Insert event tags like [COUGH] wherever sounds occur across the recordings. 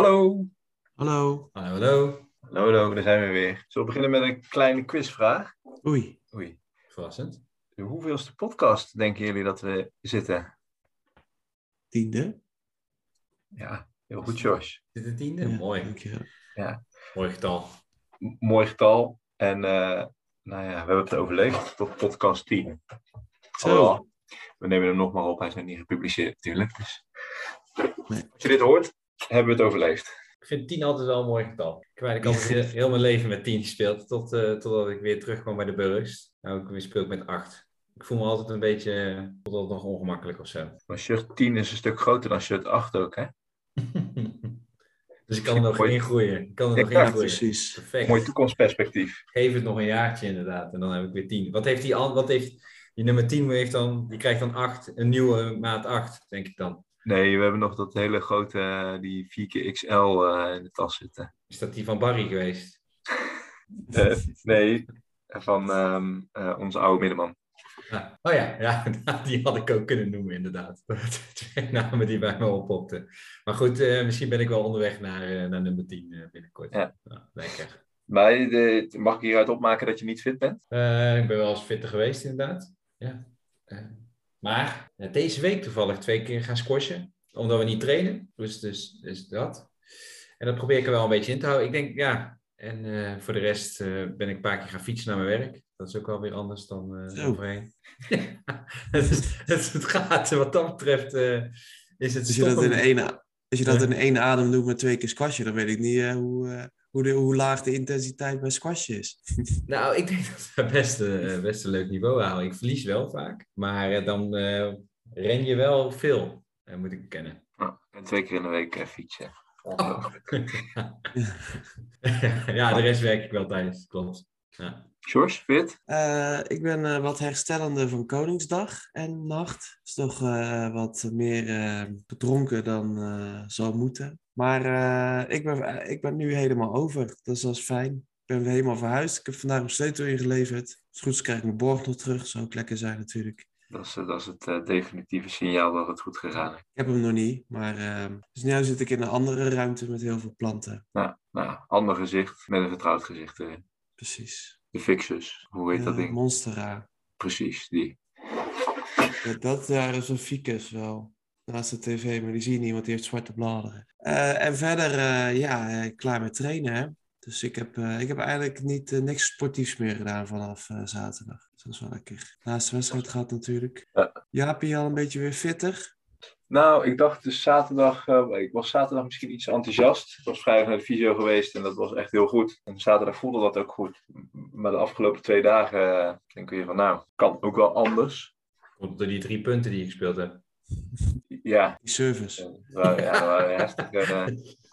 Hallo. Hallo. Hallo, hallo. Hallo, hallo, daar zijn we weer. Zullen we beginnen met een kleine quizvraag? Oei. Oei. Verrassend. De hoeveelste podcast denken jullie dat we zitten? Tiende. Ja, heel goed, Josh. Dit de tiende? Ja, Mooi. dankjewel. Mooi getal. M- mooi getal. En eh, nou ja, we hebben het overleefd tot podcast 10. Zo. We nemen hem nog maar op. Hij is nog niet gepubliceerd natuurlijk. Dus... Nee. Als je dit hoort, hebben we het overleefd. Ik vind 10 altijd wel een mooi getal. Ik heb eigenlijk altijd heel, mijn leven met 10 gespeeld. Tot, eh, totdat ik weer terugkwam bij de Burgs. Nou, ik weer speel ik met 8. Ik voel me altijd een beetje tot nog ongemakkelijk of zo. Maar shirt 10 is een stuk groter dan shirt 8 ook, hè? [LAUGHS] dus ik kan er nog Mooi. in groeien. Ik kan er nog Ja, in groeien. Precies. Perfect. Mooi toekomstperspectief. Geef het nog een jaartje inderdaad. En dan heb ik weer 10. Wat heeft die, wat heeft, die nummer 10 heeft dan, die krijgt dan 8. Een nieuwe maat 8, denk ik dan. Nee, we hebben nog dat hele grote, eh, die 4XL eh in de tas zitten. Is dat die van Barry geweest? [LAUGHS] Eh, nee, van ehm, eh, onze oude middenman. Ja. Oh ja, ja, [LAUGHS] die had ik ook kunnen noemen, inderdaad. [LAUGHS] Twee namen die bij me oppopten. Maar goed, misschien ben ik wel onderweg naar, naar nummer 10 eh, binnenkort. Ja. lekker. Maar eh, mag ik hieruit opmaken dat je niet fit bent? Ik ben wel eens fitter geweest, inderdaad. Ja. Maar eh, deze week toevallig twee keer gaan squashen, omdat we niet trainen. Dus, dus, dus dat. En dat probeer ik er wel een beetje in te houden. Ik denk, ja. En eh, voor de rest eh, ben ik een paar keer gaan fietsen naar mijn werk. Dat is ook wel weer anders dan Zo. overheen. [LAUGHS] het, is- het, het gaat, wat dat betreft, is het Als je dat in één, als je dat in één adem doet met twee keer squashen, dan weet ik niet hoe, hoe, de, hoe laag de intensiteit bij squashen is. [LAUGHS] Nou, ik denk dat we best, eh, best een leuk niveau halen. Ik verlies wel vaak, maar eh, dan eh, ren je wel veel, moet ik bekennen. En twee keer in de week fietsen. [LAUGHS] [LAUGHS] ja, de rest werk ik wel tijdens, klopt. Ja. George, fit? Eh, ik ben eh, wat herstellende van Koningsdag en nacht. Is toch eh, wat meer bedronken dan zal moeten. Maar ik, ben, ik ben nu helemaal over, dus dat is fijn. Ik ben weer helemaal verhuisd. Ik heb vandaag mijn sleutel ingeleverd. Als goed is krijg ik mijn borg nog terug. Zou ook lekker zijn natuurlijk. Dat is, dat is het definitieve signaal dat het goed gegaan is. Ik heb hem nog niet, maar dus nu zit ik in een andere ruimte met heel veel planten. Nou, nou, ander gezicht met een vertrouwd gezicht erin. Precies. De Fixus, hoe heet dat Eh, ding? Monstera. Precies, die. Ja, dat daar is een ficus wel. Naast de tv, maar die zie je niet, want die heeft zwarte bladeren. Eh, en verder, eh, ja, klaar met trainen. Hè? Dus ik heb, ik heb eigenlijk niet, niks sportiefs meer gedaan vanaf zaterdag. Dus dat is wel lekker. Laatste wedstrijd gaat natuurlijk. Ja. Jaapie al een beetje weer fitter. Nou, ik dacht dus zaterdag, eh, ik was zaterdag misschien iets enthousiast. Ik was vrijdag naar de fysio geweest en dat was echt heel goed. En zaterdag voelde dat ook goed. Maar de afgelopen twee dagen eh, denk ik weer van, nou, kan ook wel anders. Komt door die drie punten die ik gespeeld heb. Ja, Die service. we ja, we heftig, eh,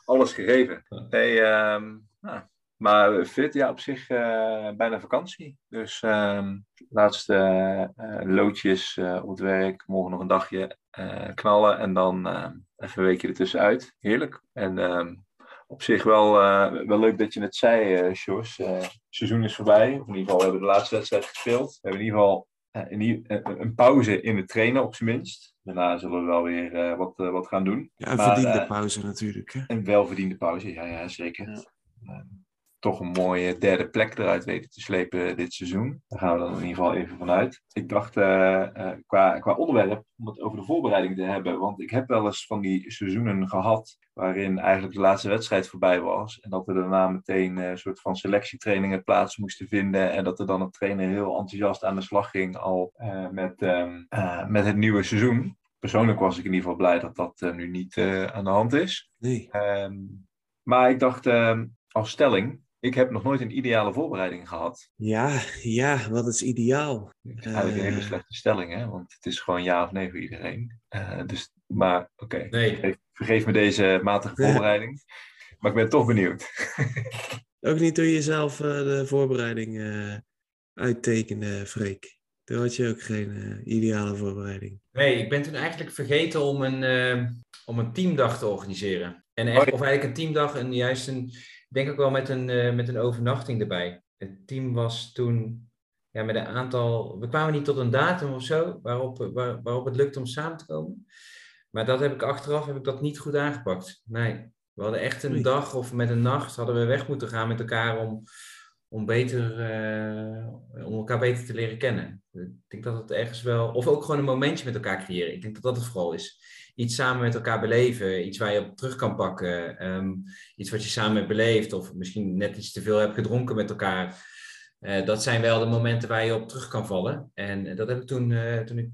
alles gegeven. Nee, ehm, nou, maar fit, ja, op zich eh, bijna vakantie. Dus ehm, laatste eh, loodjes eh, op het werk, morgen nog een dagje eh, knallen en dan eh, even een weekje ertussenuit. Heerlijk. En ehm, op zich wel, eh, wel leuk dat je het zei, eh Sjors. Het seizoen is voorbij. Of in ieder geval, we hebben de laatste wedstrijd gespeeld. We hebben in ieder geval in een, een pauze in het trainen, op zijn minst. Daarna zullen we wel weer eh, wat, wat gaan doen. Ja, een Maar, verdiende pauze natuurlijk. Hè? Een welverdiende pauze, ja, ja zeker. Ja. Toch een mooie derde plek eruit weten te slepen dit seizoen. Daar gaan we dan in ieder geval even vanuit. Ik dacht eh, eh, qua, qua onderwerp om het over de voorbereiding te hebben. Want ik heb wel eens van die seizoenen gehad waarin eigenlijk de laatste wedstrijd voorbij was. En dat er daarna meteen eh, een soort van selectietrainingen plaats moesten vinden. En dat er dan een trainer heel enthousiast aan de slag ging al met, ehm, eh, met het nieuwe seizoen. Persoonlijk was ik in ieder geval blij dat dat nu niet aan de hand is. Nee. Ehm, maar ik dacht ehm, als stelling, ik heb nog nooit een ideale voorbereiding gehad. Ja, ja, wat is ideaal? Dat is eigenlijk een hele Eh. slechte stelling, hè? want het is gewoon ja of nee voor iedereen. Eh, dus, maar oké, Nee, vergeef, vergeef me deze matige [LAUGHS] voorbereiding. Maar ik ben toch benieuwd. [LAUGHS] Ook niet door jezelf eh, de voorbereiding eh uittekende, Freek. Toen had je ook geen eh, ideale voorbereiding. nee, ik ben toen eigenlijk vergeten om een, eh, om een teamdag te organiseren. En echt, Oh, ja. of eigenlijk een teamdag en juist een, denk ook wel met een, eh, met een overnachting erbij. Het team was toen ja, met een aantal, we kwamen niet tot een datum of zo waarop, waar, waarop het lukte om samen te komen. Maar dat heb ik achteraf heb ik dat niet goed aangepakt. Nee. We hadden echt een dag of met een nacht hadden we weg moeten gaan met elkaar om, om, beter, eh, om elkaar beter te leren kennen. Ik denk dat het ergens wel... Of ook gewoon een momentje met elkaar creëren. Ik denk dat dat het vooral is. Iets samen met elkaar beleven. Iets waar je op terug kan pakken. ehm, iets wat je samen hebt beleefd. Of misschien net iets te veel hebt gedronken met elkaar. Eh, dat zijn wel de momenten waar je op terug kan vallen. En dat heb ik toen, eh, toen ik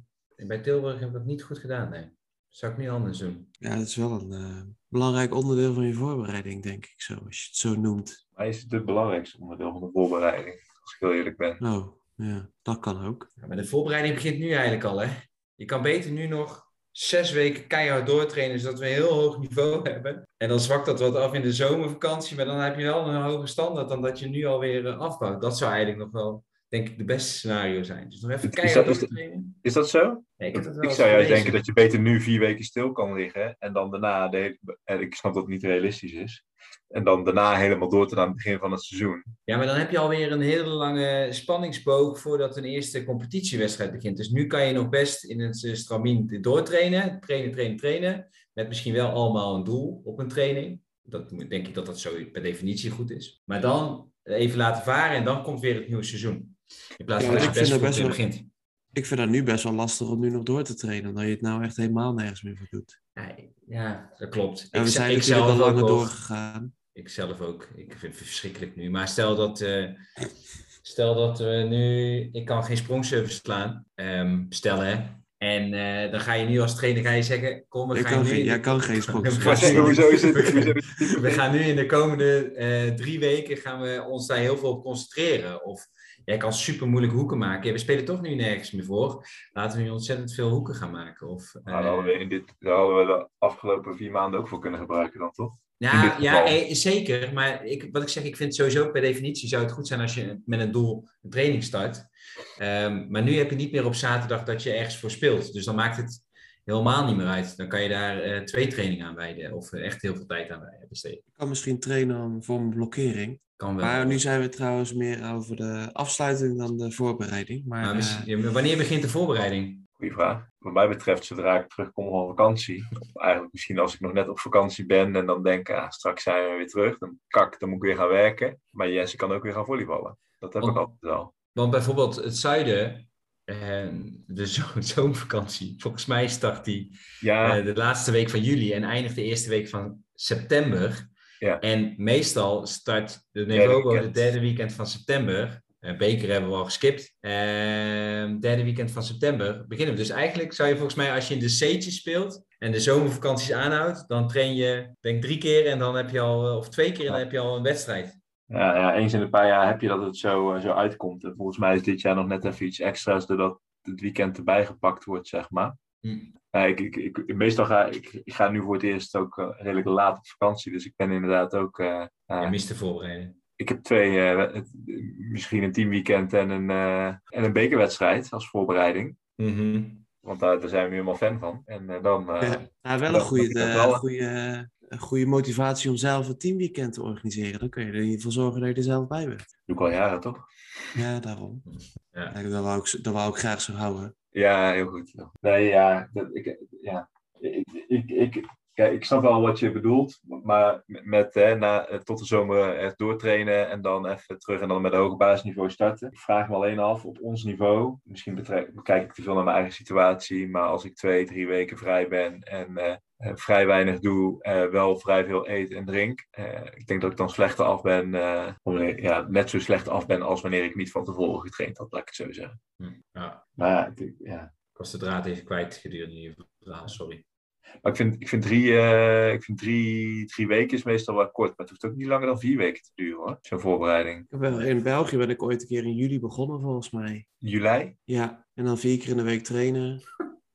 bij Tilburg heb ik dat niet goed gedaan. Nee. zou ik niet anders doen. Ja, dat is wel een belangrijk onderdeel van je voorbereiding, denk ik zo, als je het zo noemt. Maar is het het belangrijkste onderdeel van de voorbereiding, als ik heel eerlijk ben. Oh, ja, dat kan ook. Ja, maar de voorbereiding begint nu eigenlijk al, hè? Je kan beter nu nog zes weken keihard doortrainen, zodat we een heel hoog niveau [LAUGHS] hebben. En dan zwakt dat wat af in de zomervakantie, maar dan heb je wel een hoger standaard dan dat je nu alweer eh, afbouwt. Dat zou eigenlijk nog wel, denk ik, de beste scenario zijn. Dus nog even keihard dat- is dat-. Is dat zo? Nee, ik dat zou juist denken dat je beter nu vier weken stil kan liggen en dan daarna, de hele- en ik snap dat het niet realistisch is, en dan daarna helemaal door tot aan het begin van het seizoen. Ja, maar dan heb je alweer een hele lange spanningsboog voordat een eerste competitiewedstrijd begint. Dus nu kan je nog best in het eh, stramien doortrainen, trainen, trainen, trainen. Met misschien wel allemaal een doel op een training. Dat denk ik dat dat zo per definitie goed is. Maar dan even laten varen en dan komt weer het nieuwe seizoen. In plaats van Ja, dat je ik best vind dat goed best wel- begint. Ik vind dat nu best wel lastig om nu nog door te trainen, omdat je het nou echt helemaal nergens meer voor doet. Ja, ja, dat klopt. En we Ik- zijn ik natuurlijk zelf al langer doorgegaan. Ik zelf ook. Ik vind het verschrikkelijk nu. Maar stel dat, eh, stel dat we nu... Ik kan geen sprongservice slaan. Ehm stel hè. En eh, dan ga je nu als trainer ga je zeggen... Kom, we Ik gaan kan nu... geen- jij kan geen [LAUGHS] gaan- [LAUGHS] we gaan nu in de komende eh, drie weken... gaan we ons daar heel veel op concentreren. Of jij kan super moeilijke hoeken maken. Ja, we spelen toch nu nergens meer voor. Laten we nu ontzettend veel hoeken gaan maken. Of, Nou, daar hadden we, in dit, daar hadden we de afgelopen vier maanden ook voor kunnen gebruiken dan, toch? Ja, ja eh, zeker. Maar ik, wat ik zeg, ik vind sowieso per definitie zou het goed zijn als je met een doel een training start. Ehm, maar nu heb je niet meer op zaterdag dat je ergens voor speelt. Dus dan maakt het helemaal niet meer uit. Dan kan je daar eh, twee trainingen aan wijden. Of eh, echt heel veel tijd aan wijden, besteden. Ik kan misschien trainen om- voor mijn blokkering. Kan wel. Maar nu zijn we trouwens meer over de afsluiting dan de voorbereiding. Maar, Maar eh, ja, wanneer begint de voorbereiding? Goeie vraag. Wat mij betreft, zodra ik terugkom van vakantie, of eigenlijk misschien als ik nog net op vakantie ben en dan denk, ah, straks zijn we weer terug, dan kak, dan moet ik weer gaan werken. Maar Jesse kan ook weer gaan volleyballen. Dat heb ik altijd wel. Want bijvoorbeeld het zuiden, en de zo- [LAUGHS] zomervakantie, volgens mij start die Ja, eh, de laatste week van juli en eindigt de eerste week van september. Ja. En meestal start de Nevobo het derde weekend van september. Eh, Beker hebben we al geskipt. Ehm derde weekend van september beginnen we. Dus eigenlijk zou je volgens mij, als je in de C'tjes speelt en de zomervakanties aanhoudt, dan train je, denk drie keer en dan heb je al, eh, of twee keer en dan heb je al een wedstrijd. ja, ja, eens in een paar jaar heb je dat het zo, eh, zo uitkomt. En volgens mij is dit jaar nog net even iets extra's doordat het weekend erbij gepakt wordt, zeg maar. Hm. Ja, ik, ik, ik, meestal ga ik, ik ga nu voor het eerst ook eh, redelijk laat op vakantie. Dus ik ben inderdaad ook. eh, eh, Je mist de voorbereiding. ik heb twee, eh, het- misschien een teamweekend en een, eh, en een bekerwedstrijd als voorbereiding. Mhm. Want daar, daar zijn we nu helemaal fan van. En eh, dan. eh, ja, nou, wel een goede, eh, goede, een goede motivatie om zelf een teamweekend te organiseren. Dan kun je er in ieder geval zorgen dat je er zelf bij bent. doe ik al jaren toch? Ja, daarom. Ja. Ja, dat, wou ik, dat wou ik graag zo houden. Ja, heel goed. Nee, ja. Dat, ik, ja. Ik, ik, ik, kijk, ik snap wel wat je bedoelt. Maar met hè, na, eh, tot de zomer echt doortrainen en dan even terug en dan met een hoger basisniveau starten. Ik vraag me alleen af op ons niveau. Misschien betrek, kijk ik te veel naar mijn eigen situatie. Maar als ik twee, drie weken vrij ben en eh, eh, vrij weinig doe, wel vrij veel eet en drink. ik denk dat ik dan slechter af ben. wanneer- ja, net zo slecht af ben als wanneer ik niet van tevoren getraind had, laat ik het zo zeggen. Hm. Ja, Maar ja, ik- ja. ik was de draad even kwijt gedurende je verhaal, sorry. Maar ik vind, ik vind, drie, eh, ik vind drie, drie weken is meestal wel kort. Maar het hoeft ook niet langer dan vier weken te duren hoor. Zo'n voorbereiding. Wel- In België ben ik ooit een keer in juli begonnen, volgens mij. Juli? Ja, en dan vier keer in de week trainen.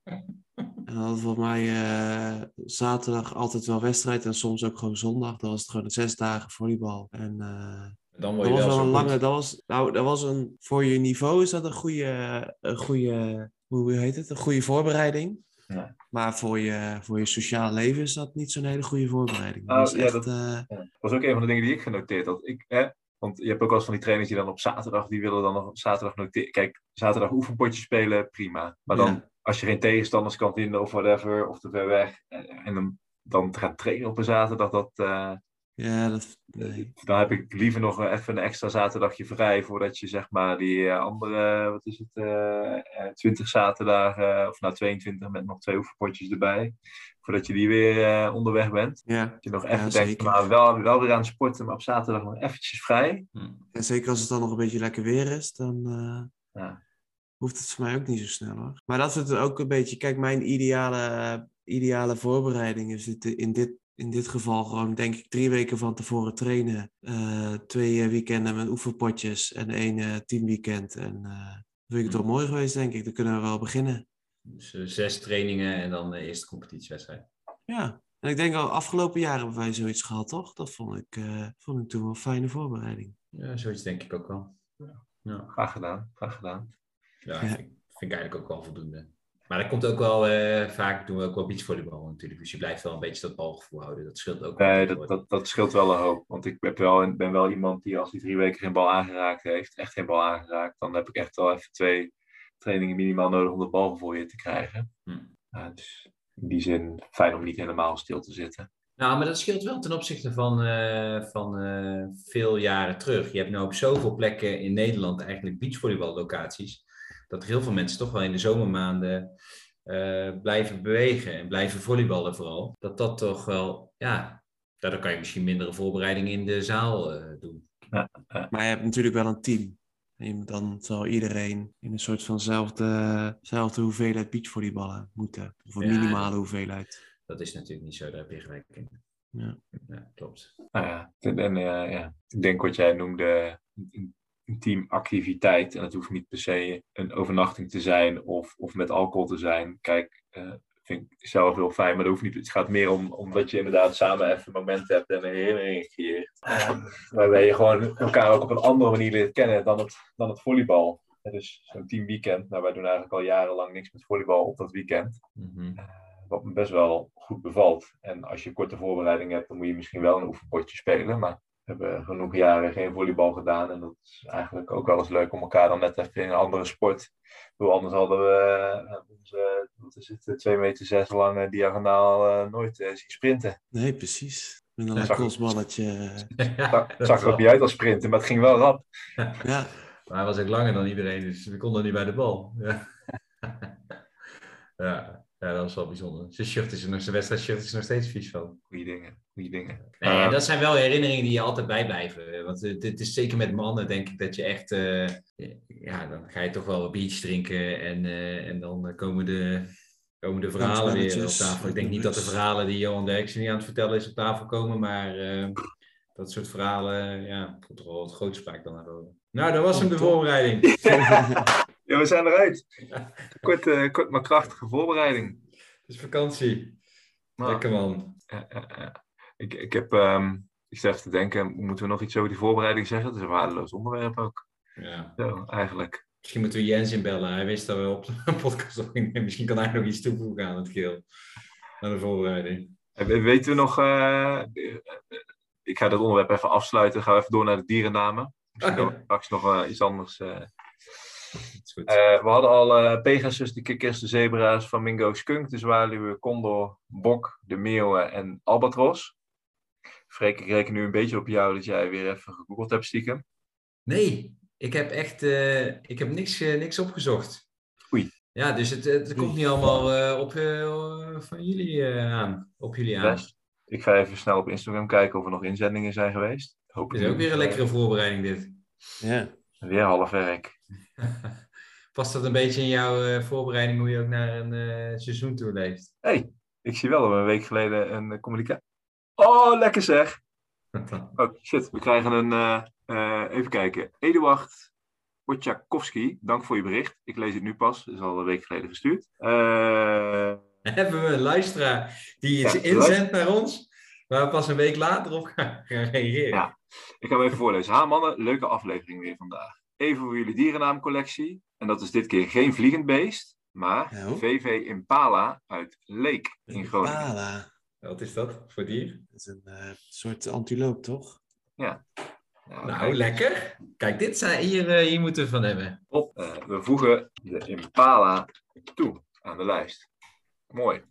[LAUGHS] En dan hadden volgens mij eh, zaterdag altijd wel wedstrijd en soms ook gewoon zondag. Dan was het gewoon zes dagen volleybal. En eh, Dan word dat je was wel wel zo een goed. lange, dat was, nou, dat was een, voor je niveau is dat een goede, een goede, hoe heet het, een goede voorbereiding. Ja. Maar voor je, voor je sociaal leven is dat niet zo'n hele goede voorbereiding. Dat Oh, was ja, echt, dat- eh, Dat was ook een van de dingen die ik genoteerd had. Ik, hè, want je hebt ook wel eens van die trainers die dan op zaterdag, die willen dan nog op zaterdag noteren. Kijk, zaterdag oefenpotje spelen, prima. Maar dan, Ja. als je geen tegenstanders kan vinden of whatever, of te ver weg, eh, en dan dan te gaan trainen op een zaterdag, dat, eh, Ja, dat... Nee. dan heb ik liever nog even een extra zaterdagje vrij voordat je zeg maar die eh, andere, wat is het, eh, eh, 20 zaterdagen, of nou 22 met nog twee oefenpotjes erbij, voordat je die weer eh, onderweg bent. Ja. Dat je nog Ja, even denkt, maar wel, wel weer aan het sporten, maar op zaterdag nog eventjes vrij. En zeker als het dan nog een beetje lekker weer is, dan eh, Ja. hoeft het voor mij ook niet zo snel hoor. Maar dat is het ook een beetje, kijk, mijn ideale, ideale voorbereiding is het in dit, in dit geval gewoon, denk ik, drie weken van tevoren trainen. eh, twee eh, weekenden met oefenpotjes en één eh, teamweekend. En eh dan vind ik het wel mooi geweest, denk ik. Dan kunnen we wel beginnen. Dus zes trainingen en dan de eerste competitiewedstrijd. Ja. En ik denk al afgelopen jaren hebben wij zoiets gehad, toch? Dat vond ik, eh, vond ik toen wel een fijne voorbereiding. Ja, zoiets denk ik ook wel. Ja, Graag gedaan, graag gedaan. ja, Ja. Vind, vind ik eigenlijk ook wel voldoende. Maar dat komt ook wel, eh, vaak doen we ook wel beachvolleybal natuurlijk. Dus je blijft wel een beetje dat balgevoel houden. Dat scheelt ook wel Nee, dat, dat, dat scheelt wel een hoop. Want ik heb wel, ben wel iemand die als hij drie weken geen bal aangeraakt heeft, echt geen bal aangeraakt, dan heb ik echt wel even twee trainingen minimaal nodig om de bal voor je te krijgen. Hm. Ja, dus in die zin fijn om niet helemaal stil te zitten. Nou, maar dat scheelt wel ten opzichte van, eh, van eh, veel jaren terug. Je hebt nu op zoveel plekken in Nederland eigenlijk beachvolleyballocaties. Dat er heel veel mensen toch wel in de zomermaanden eh, blijven bewegen en blijven volleyballen vooral. Dat dat toch wel, ja, daardoor kan je misschien mindere voorbereiding in de zaal eh, doen. Maar je hebt natuurlijk wel een team. En je- dan zal iedereen in een soort vanzelfde zelfde hoeveelheid beachvolleyballen moeten. Of een Ja, minimale hoeveelheid. Dat is natuurlijk niet zo, daar heb je gelijk in. Ja. Ja, klopt. Nou ja, en, en, eh, ja, ik denk wat jij noemde, een, teamactiviteit. En het hoeft niet per se een overnachting te zijn of, of met alcohol te zijn. Kijk, eh, vind ik zelf heel fijn, maar dat hoeft niet. Het gaat meer om omdat je inderdaad samen even momenten hebt en een herinnering creëert. Eh, waarbij je gewoon elkaar ook op een andere manier leert kennen dan het, dan het volleybal. Dus zo'n teamweekend, nou wij doen eigenlijk al jarenlang niks met volleybal op dat weekend. Mhm. Wat me best wel goed bevalt. En als je korte voorbereiding hebt, dan moet je misschien wel een oefenpotje spelen. Maar hebben genoeg jaren geen volleybal gedaan. En dat is eigenlijk ook wel eens leuk om elkaar dan net even in een andere sport. Bedoel, anders hadden we eh, onze, wat is het, eh, 2 meter zes lange diagonaal eh, nooit eh, zien sprinten. Nee, precies. Met een Dat dat zag er ook niet uit als sprinten, maar het ging wel rap. Ja, Maar hij was ook langer dan iedereen, dus we konden niet bij de bal. Ja, [LAUGHS] ja, ja dat was wel bijzonder. Zijn shirt is er nog, zijn wedstrijdshirt is er nog steeds vies van. Goeie dingen, goeie dingen. Nee, Eh, en dat zijn wel herinneringen die je altijd bijblijven. Want het, het is zeker met mannen, denk ik, dat je echt... eh, ja, dan ga je toch wel een beach drinken en, eh, en dan komen de, komen de verhalen weer op tafel. Ik denk niet dat de verhalen die Johan Derksen niet aan het vertellen is op tafel komen, maar eh, dat soort verhalen, ja, komt toch wel wat grootspraak dan naar boven. Nou, dat was hem de voorbereiding. [LAUGHS] Ja, we zijn eruit. Kort, eh, kort maar krachtige voorbereiding. Het is vakantie. Nou, Lekker man. Ik, ik heb, ehm, ik even te denken, moeten we nog iets over die voorbereiding zeggen? Het is een waardeloos onderwerp ook. Ja. Zo, eigenlijk. Misschien moeten we Jens inbellen. Hij wist dat we op de [LAUGHS] podcast opnemen. Misschien kan hij nog iets toevoegen aan het geheel. Aan de voorbereiding. En we- Weten we nog, eh, eh, ik ga dit onderwerp even afsluiten. Gaan we even door naar de dierennamen. Misschien Ah, dat we straks nog iets anders. Eh. We hadden al eh, Pegasus, de kikkers, de zebra's, flamingo, skunk, de zwaluwen, condor, bok, de meeuwen en albatros. Freek, ik reken nu een beetje op jou dat jij weer even gegoogeld hebt stiekem. Nee, ik heb echt eh, ik heb niks, niks opgezocht. Oei. Ja, dus het, het komt niet allemaal eh, op, eh, van jullie eh, aan. Op jullie aan. Best. Ik ga even snel op Instagram kijken of er nog inzendingen zijn geweest. Hoop Het is ook weer een lekkere voorbereiding dit. ja. Weer half werk. [LAUGHS] Past dat een beetje in jouw eh, voorbereiding hoe je ook naar een eh seizoen toe leeft? hey, ik zie wel dat we een week geleden een communicatie... Oh, lekker zeg! [LAUGHS] Oh, shit. We krijgen een... eh, eh, even kijken. Eduard Wojciechowski, dank voor je bericht. Ik lees het nu pas. Het is al een week geleden gestuurd. Eh, [LAUGHS] Hebben we een luisteraar die iets Ja, inzendt naar ons, waar we pas een week later op gaan, gaan reageren? Ja. ik ga hem even voorlezen. Ha mannen, leuke aflevering weer vandaag. Even voor jullie dierennaamcollectie. En dat is dit keer geen vliegend beest, maar Nou. VV Impala uit Leek in Groningen. Impala. Wat is dat voor dier? Dat is een eh, soort antiloop, toch? Nou, Nou, kijk, lekker. Kijk, dit zijn, hier, eh, hier moeten we van hebben. Op, eh, we voegen de Impala toe aan de lijst. Mooi.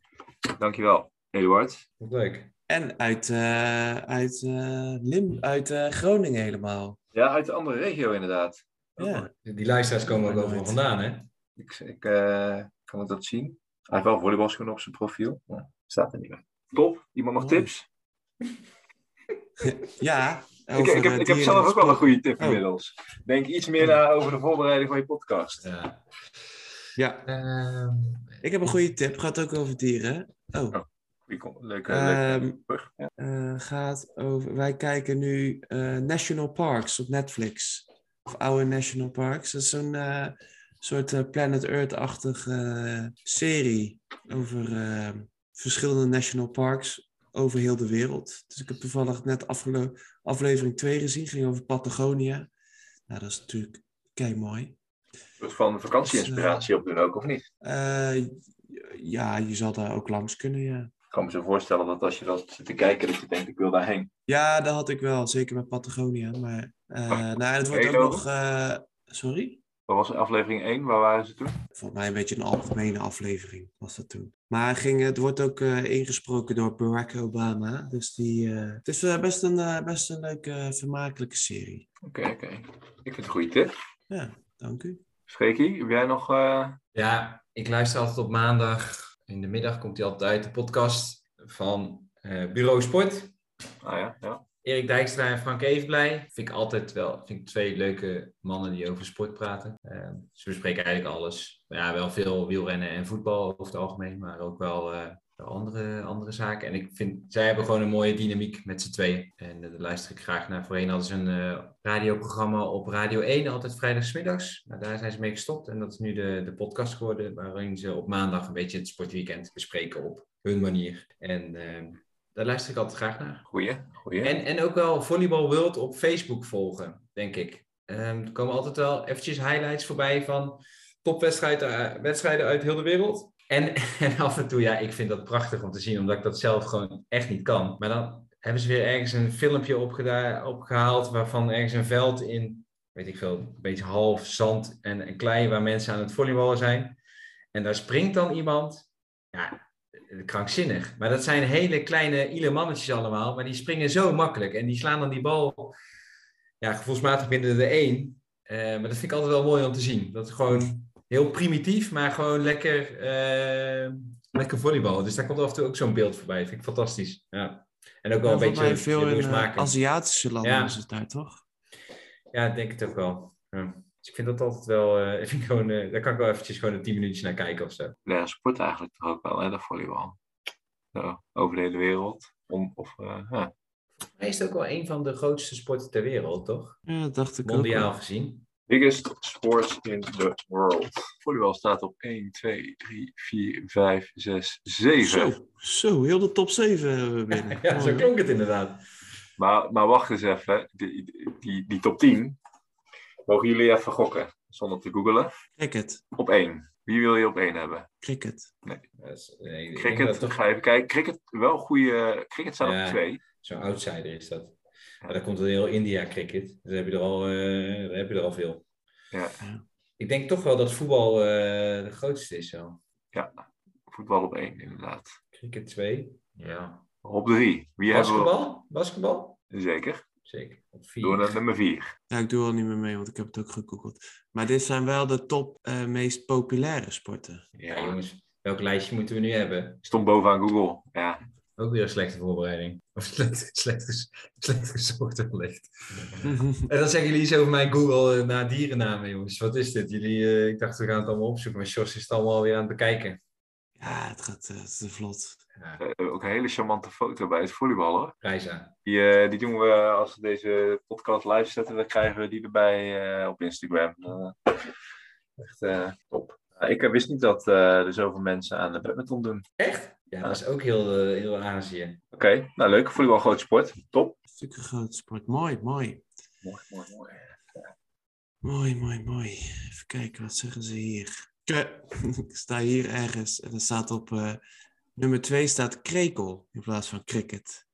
Dankjewel, Eduard. Wat leuk. En uit, eh, uit, eh, Lim uit eh, Groningen helemaal. Ja, uit de andere regio inderdaad. Ja. Die luisteraars komen ook overal vandaan, hè? Ik, ik eh, kan het dat zien. Hij heeft wel volleybalschoenen op zijn profiel. Ja, staat er niet bij. Top. Iemand nog Oh. tips? [LAUGHS] Ja. Ik, over, ik, heb, ik heb zelf ook wel een goede tip Oh. inmiddels. Denk iets meer na over de voorbereiding van je podcast. Ja. Ja, Ehm, ik heb een goede tip. Gaat ook over dieren. Oh. Kon- Leuke, leuke Ehm. Ja. eh, gaat over. Wij kijken nu eh, National Parks op Netflix. Of oude National Parks. Dat is zo'n eh, soort eh, Planet Earth-achtige eh, serie over verschillende national parks over heel de wereld. Dus ik heb toevallig net aflevering 2 gezien, ging over Patagonië. Nou, dat is natuurlijk kei mooi. Een van vakantie-inspiratie op doen ook, of niet? Ja, je zal daar ook langs kunnen, ja. Ik kan me zo voorstellen dat als je dat zit te kijken, dat je denkt, ik wil daarheen. Ja, dat had ik wel, zeker bij Patagonia. Maar uh, nou, het wordt ook nog. Uh, sorry? Wat was aflevering 1? Waar waren ze toen? Volgens mij een beetje een algemene aflevering was dat toen. Maar ging, het wordt ook uh, ingesproken door Barack Obama. Dus die, uh, het is uh, best, een, best een leuke, vermakelijke serie. Oké, okay, oké. Okay. Ik vind het een goede tip. Ja, dank u. Freekie, heb jij nog... eh, Ja, ik luister altijd op maandag. In de middag komt hij altijd uit, de podcast van uh, Bureau Sport. Ah ja, ja. Erik Dijkstra en Frank Evenblij. Vind ik altijd wel vind ik twee leuke mannen die over sport praten. Uh, ze bespreken eigenlijk alles. Ja, wel veel wielrennen en voetbal over het algemeen, maar ook wel, uh, andere, andere zaken. En ik vind, zij hebben gewoon een mooie dynamiek met z'n tweeën. En uh, daar luister ik graag naar. Voorheen hadden ze een radioprogramma op Radio 1, altijd vrijdagsmiddags. Maar daar zijn ze mee gestopt. En dat is nu de, de podcast geworden, waarin ze op maandag een beetje het sportweekend bespreken op hun manier. En daar luister ik altijd graag naar. Goeie, goeie. En, en ook wel Volleyball World op Facebook volgen, denk ik. Um, er komen altijd wel eventjes highlights voorbij van topwedstrijden wedstrijden uit heel de wereld. En, [LAUGHS] en af en toe, ja, ik vind dat prachtig om te zien, omdat ik dat zelf gewoon echt niet kan. Maar dan hebben ze weer ergens een filmpje opgehaald waarvan ergens een veld in, weet ik veel, een beetje half zand en, en klei waar mensen aan het volleyballen zijn. En daar springt dan iemand, ja, krankzinnig. Maar dat zijn hele kleine ile mannetjes allemaal, maar die springen zo makkelijk. En die slaan dan die bal, ja, gevoelsmatig binnen de één. Uh, maar dat vind ik altijd wel mooi om te zien. Dat is gewoon heel primitief, maar gewoon lekker, uh, lekker volleybal. Dus daar komt af en toe ook zo'n beeld voorbij. Dat vind ik fantastisch. Ja. En ook wel ja, een beetje veel in Aziatische landen ja. is het daar, toch? Ja, ik denk het ook wel. Ja. Dus ik vind dat altijd wel, uh, ik vind gewoon, uh, daar kan ik wel eventjes gewoon een tien minuutjes naar kijken of zo. Ja, sport eigenlijk toch ook wel, hè, de volleybal. Zo, over de hele wereld. Om, of, uh, ja. Hij is ook wel een van de grootste sporten ter wereld, toch? Ja, dat dacht ik Mondiaal ook. gezien. Biggest sports in the world. Volleybal staat op 1, 2, 3, 4, 5, 6, 7. Zo, zo heel de top 7 [LAUGHS] binnen. ja, zo klonk het inderdaad. Maar, maar wacht eens even. Die, die, die top 10, mogen jullie even gokken, zonder te googlen? Cricket. Op 1. Wie wil je op 1 hebben? Cricket. Nee. Is, nee cricket, toch... ga even kijken. Cricket, wel goede. Cricket staat ja, op 2. Zo'n outsider is dat. Maar dan komt er heel India cricket. Dus dan heb je er al, uh, heb je er al veel. Ja. Ik denk toch wel dat voetbal uh, de grootste is zo. Ja, voetbal op 1 inderdaad. Cricket 2. Ja. Op 3. Wie Basketbal? hebben we? Basketbal? Zeker. Zeker. Op 4. Door naar nummer 4. Ja, ik doe al niet meer mee, want ik heb het ook gegoogeld. Maar dit zijn wel de top uh, meest populaire sporten. Ja, jongens. Welk lijstje moeten we nu hebben? Stond bovenaan Google. Ja. Ook weer een slechte voorbereiding. Of [LAUGHS] slecht, slecht, slecht gezocht wellicht. [LAUGHS] en dan zeggen jullie iets over mijn Google uh, naar dierennamen, jongens. Wat is dit? Jullie, uh, ik dacht, we gaan het allemaal opzoeken. Maar Jos is het allemaal weer aan het bekijken. Ja, het gaat uh, te vlot. Ja. Uh, ook een hele charmante foto bij het volleyballen. Reisa. Die, uh, die doen we als we deze podcast live zetten, dan krijgen we die erbij uh, op Instagram. echt top. ik wist niet dat er zoveel mensen aan de badminton doen. Echt? Ja, dat is ook heel, heel Azië. Oké, okay. nou leuk. Volleybal groot sport. Top. Stukken groot sport. Mooi, mooi. Mooi, mooi, mooi. Ja. Mooi, mooi, mooi. Even kijken, wat zeggen ze hier? [LAUGHS] Ik sta hier ergens en er staat op uh, nummer 2 staat krekel in plaats van cricket.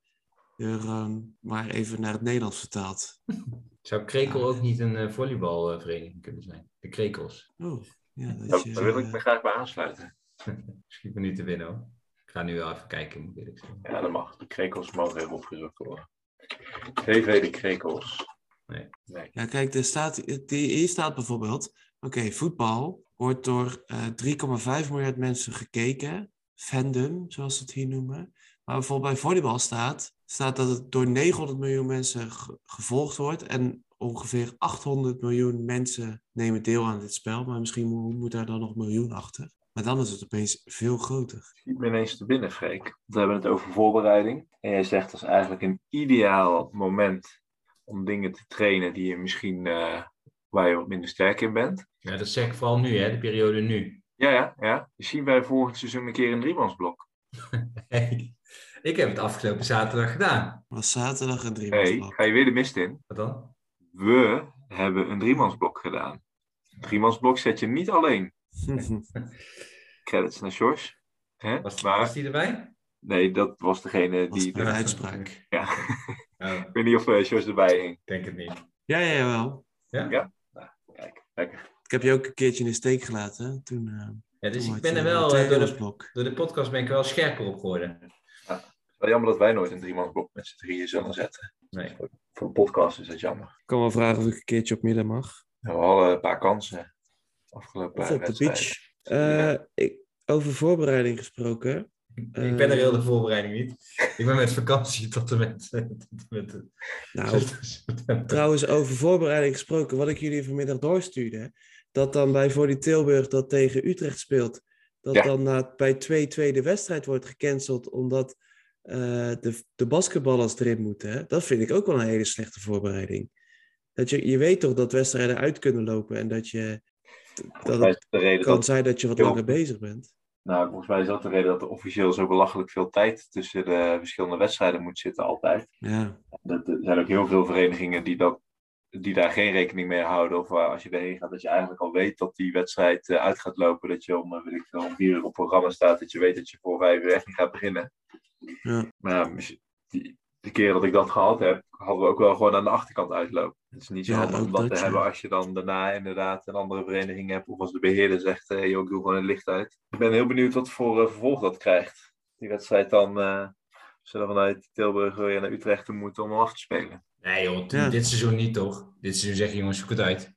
Er, um, maar even naar het Nederlands vertaald. [LAUGHS] Zou krekel ja. ook niet een uh, volleybalvereniging kunnen zijn? De krekels. Oh, ja. Dat Daar wil ik me graag bij aansluiten. [LAUGHS] Schiet me niet te winnen hoor. ga nu wel even kijken, moet ik zeggen. Ja, dat mag. De krekels mogen even opgezocht worden. VV de krekels. Nee. Nee. Ja, kijk, er staat, die, hier staat bijvoorbeeld... Oké, voetbal wordt door eh 3,5 miljard mensen gekeken. Fandom, zoals ze het hier noemen. Maar bijvoorbeeld bij volleybal staat, staat dat het door 900 miljoen mensen ge- gevolgd wordt. En ongeveer 800 miljoen mensen nemen deel aan dit spel. Maar misschien moet, moet daar dan nog een miljoen achter. Maar dan is het opeens veel groter. Schiet me ineens te binnen, Freek. We hebben het over voorbereiding. En jij zegt dat is eigenlijk een ideaal moment om dingen te trainen die je misschien, eh, waar je wat minder sterk in bent. Ja, dat zeg ik vooral nu, hè, de periode nu. Ja, ja, ja. Dus zien wij volgend seizoen een keer een driemansblok. [LAUGHS] Hey, ik heb het afgelopen zaterdag gedaan. was zaterdag een drie Nee, ga je weer de mist in? Wat dan? We hebben een driemansblok gedaan. Een driemansblok zet je niet alleen. [LAUGHS] Credits naar George. Hè? Was, maar was die erbij? nee, dat was degene was die... een de- uitspraak. ja. [LAUGHS] Oh, Ik weet niet of George erbij hing. ik denk het niet. Ja, ja, jawel. Kijk, lekker. Ik heb je ook een keertje in de steek gelaten. Toen, eh, Ja, dus toen ik ben je er wel, eh, door de, door de podcast ben ik er wel scherper op geworden. Wel jammer dat wij nooit een driemansblok met z'n drieën zullen zetten. Nee. Voor een podcast is dat jammer. Ik kan wel vragen of ik een keertje op midden mag. Nou, we hadden een paar kansen. Afgelopen Of op de beach. Eh, ik, over voorbereiding gesproken. Ik ben er Eh, heel de voorbereiding niet. Ik ben met vakantie tot en met... tot en met Nou, trouwens, over voorbereiding gesproken. Wat ik jullie vanmiddag doorstuurde. Dat dan bij Voor die Tilburg dat tegen Utrecht speelt. Dat Ja. dan na, bij 2-2 de wedstrijd wordt gecanceld. Omdat eh, de, de basketballers erin moeten. Hè? Dat vind ik ook wel een hele slechte voorbereiding. Dat je, je weet toch dat wedstrijden uit kunnen lopen. En dat je... Dat het de kan dat, zijn dat je wat langer bezig bent. Nou, volgens mij is dat de reden dat er officieel zo belachelijk veel tijd tussen de verschillende wedstrijden moet zitten altijd. Ja. Dat- Er zijn ook heel veel verenigingen die, dat, die daar geen rekening mee houden. Of waar als je erheen gaat, dat je eigenlijk al weet dat die wedstrijd eh, uit gaat lopen. Dat je om, eh, weet ik veel, om vier uur op programma staat. Dat je weet dat je voor vijf uur echt niet gaat beginnen. Ja. Maar die, de keer dat ik dat gehad heb, hadden we ook wel gewoon aan de achterkant uitlopen. Het is niet zo Ja, handig om dat dat, te ja. hebben als je dan daarna inderdaad een andere vereniging hebt. Of als de beheerder zegt, hey, joh, ik doe gewoon het licht uit. Ik ben heel benieuwd wat voor eh, vervolg dat krijgt. Die wedstrijd dan, eh zullen we vanuit Tilburg weer naar Utrecht toe moeten om hem af te spelen. Nee joh, Ja. dit seizoen niet toch? Dit seizoen zeg je jongens, zoek het uit.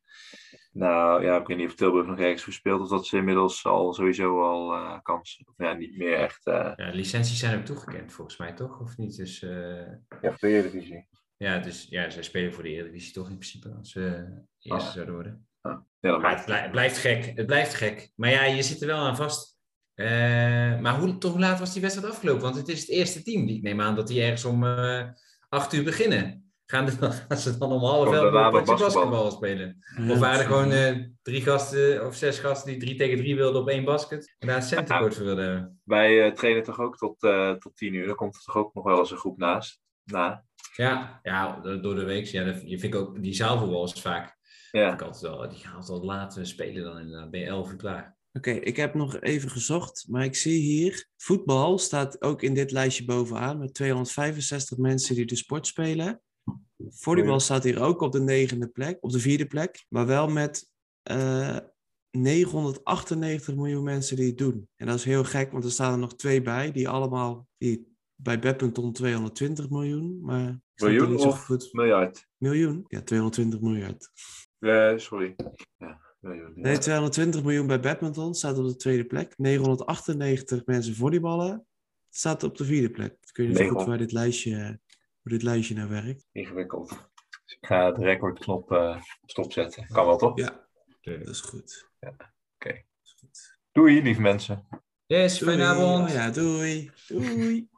Nou ja, ik weet niet of Tilburg nog ergens voor speelt. Of dat ze inmiddels al sowieso al eh kans. Of ja, niet meer echt. eh Ja, licenties zijn ook toegekend volgens mij toch? Of niet? Dus eh, ja, voor de Eredivisie. Ja, dus ja, zij spelen voor de Eredivisie toch in principe als ze eh, eerste Ah. zouden worden. Ja, dat Maar het, blij- het blijft gek. Het blijft gek. Maar ja, je zit er wel aan vast. Eh, maar hoe, toch, hoe laat was die wedstrijd afgelopen? Want het is het eerste team. Ik neem aan dat die ergens om eh acht uur beginnen. Gaan, de, [LAUGHS] gaan ze dan om half elf een potje basketbal. spelen? Ja, Of waren er gewoon eh, drie gasten of zes gasten die drie tegen drie wilden op één basket? En daar een centercourt voor wilden hebben? Wij eh, trainen toch ook tot, eh, tot tien uur. Dan komt er toch ook nog wel eens een groep naast. Na. Ja, ja, door de week. Ja, je vind ik ook, die zaalvoetbal is vaak. Ja. Ik altijd wel, die gaan altijd wel later spelen dan inderdaad. Ben je elf uur klaar. Oké, ik heb nog even gezocht, maar ik zie hier... Voetbal staat ook in dit lijstje bovenaan met 265 mensen die de sport spelen. Volleybal staat hier ook op de negende plek, op de vierde plek. Maar wel met eh 998 miljoen mensen die het doen. En dat is heel gek, want er staan er nog twee bij, die allemaal... Die, bij Badminton 220 miljoen, maar... Miljoen niet zo of goed. miljard? Miljoen? Ja, 220 miljard. Eh, sorry. Ja, miljoen. ja. Nee, 220 miljoen bij badminton staat op de tweede plek. 998 mensen volleyballen staat op de vierde plek. Ik weet niet goed 900. waar dit lijstje, hoe dit lijstje nou werkt. Ingewikkeld. Dus ik ga de recordknop eh stopzetten. Kan wel toch? Ja, dat is goed. Oké. Dat is goed. Doei, lieve mensen. Yes, Doei. fijne avond. Ja, doei. Doei. [LAUGHS]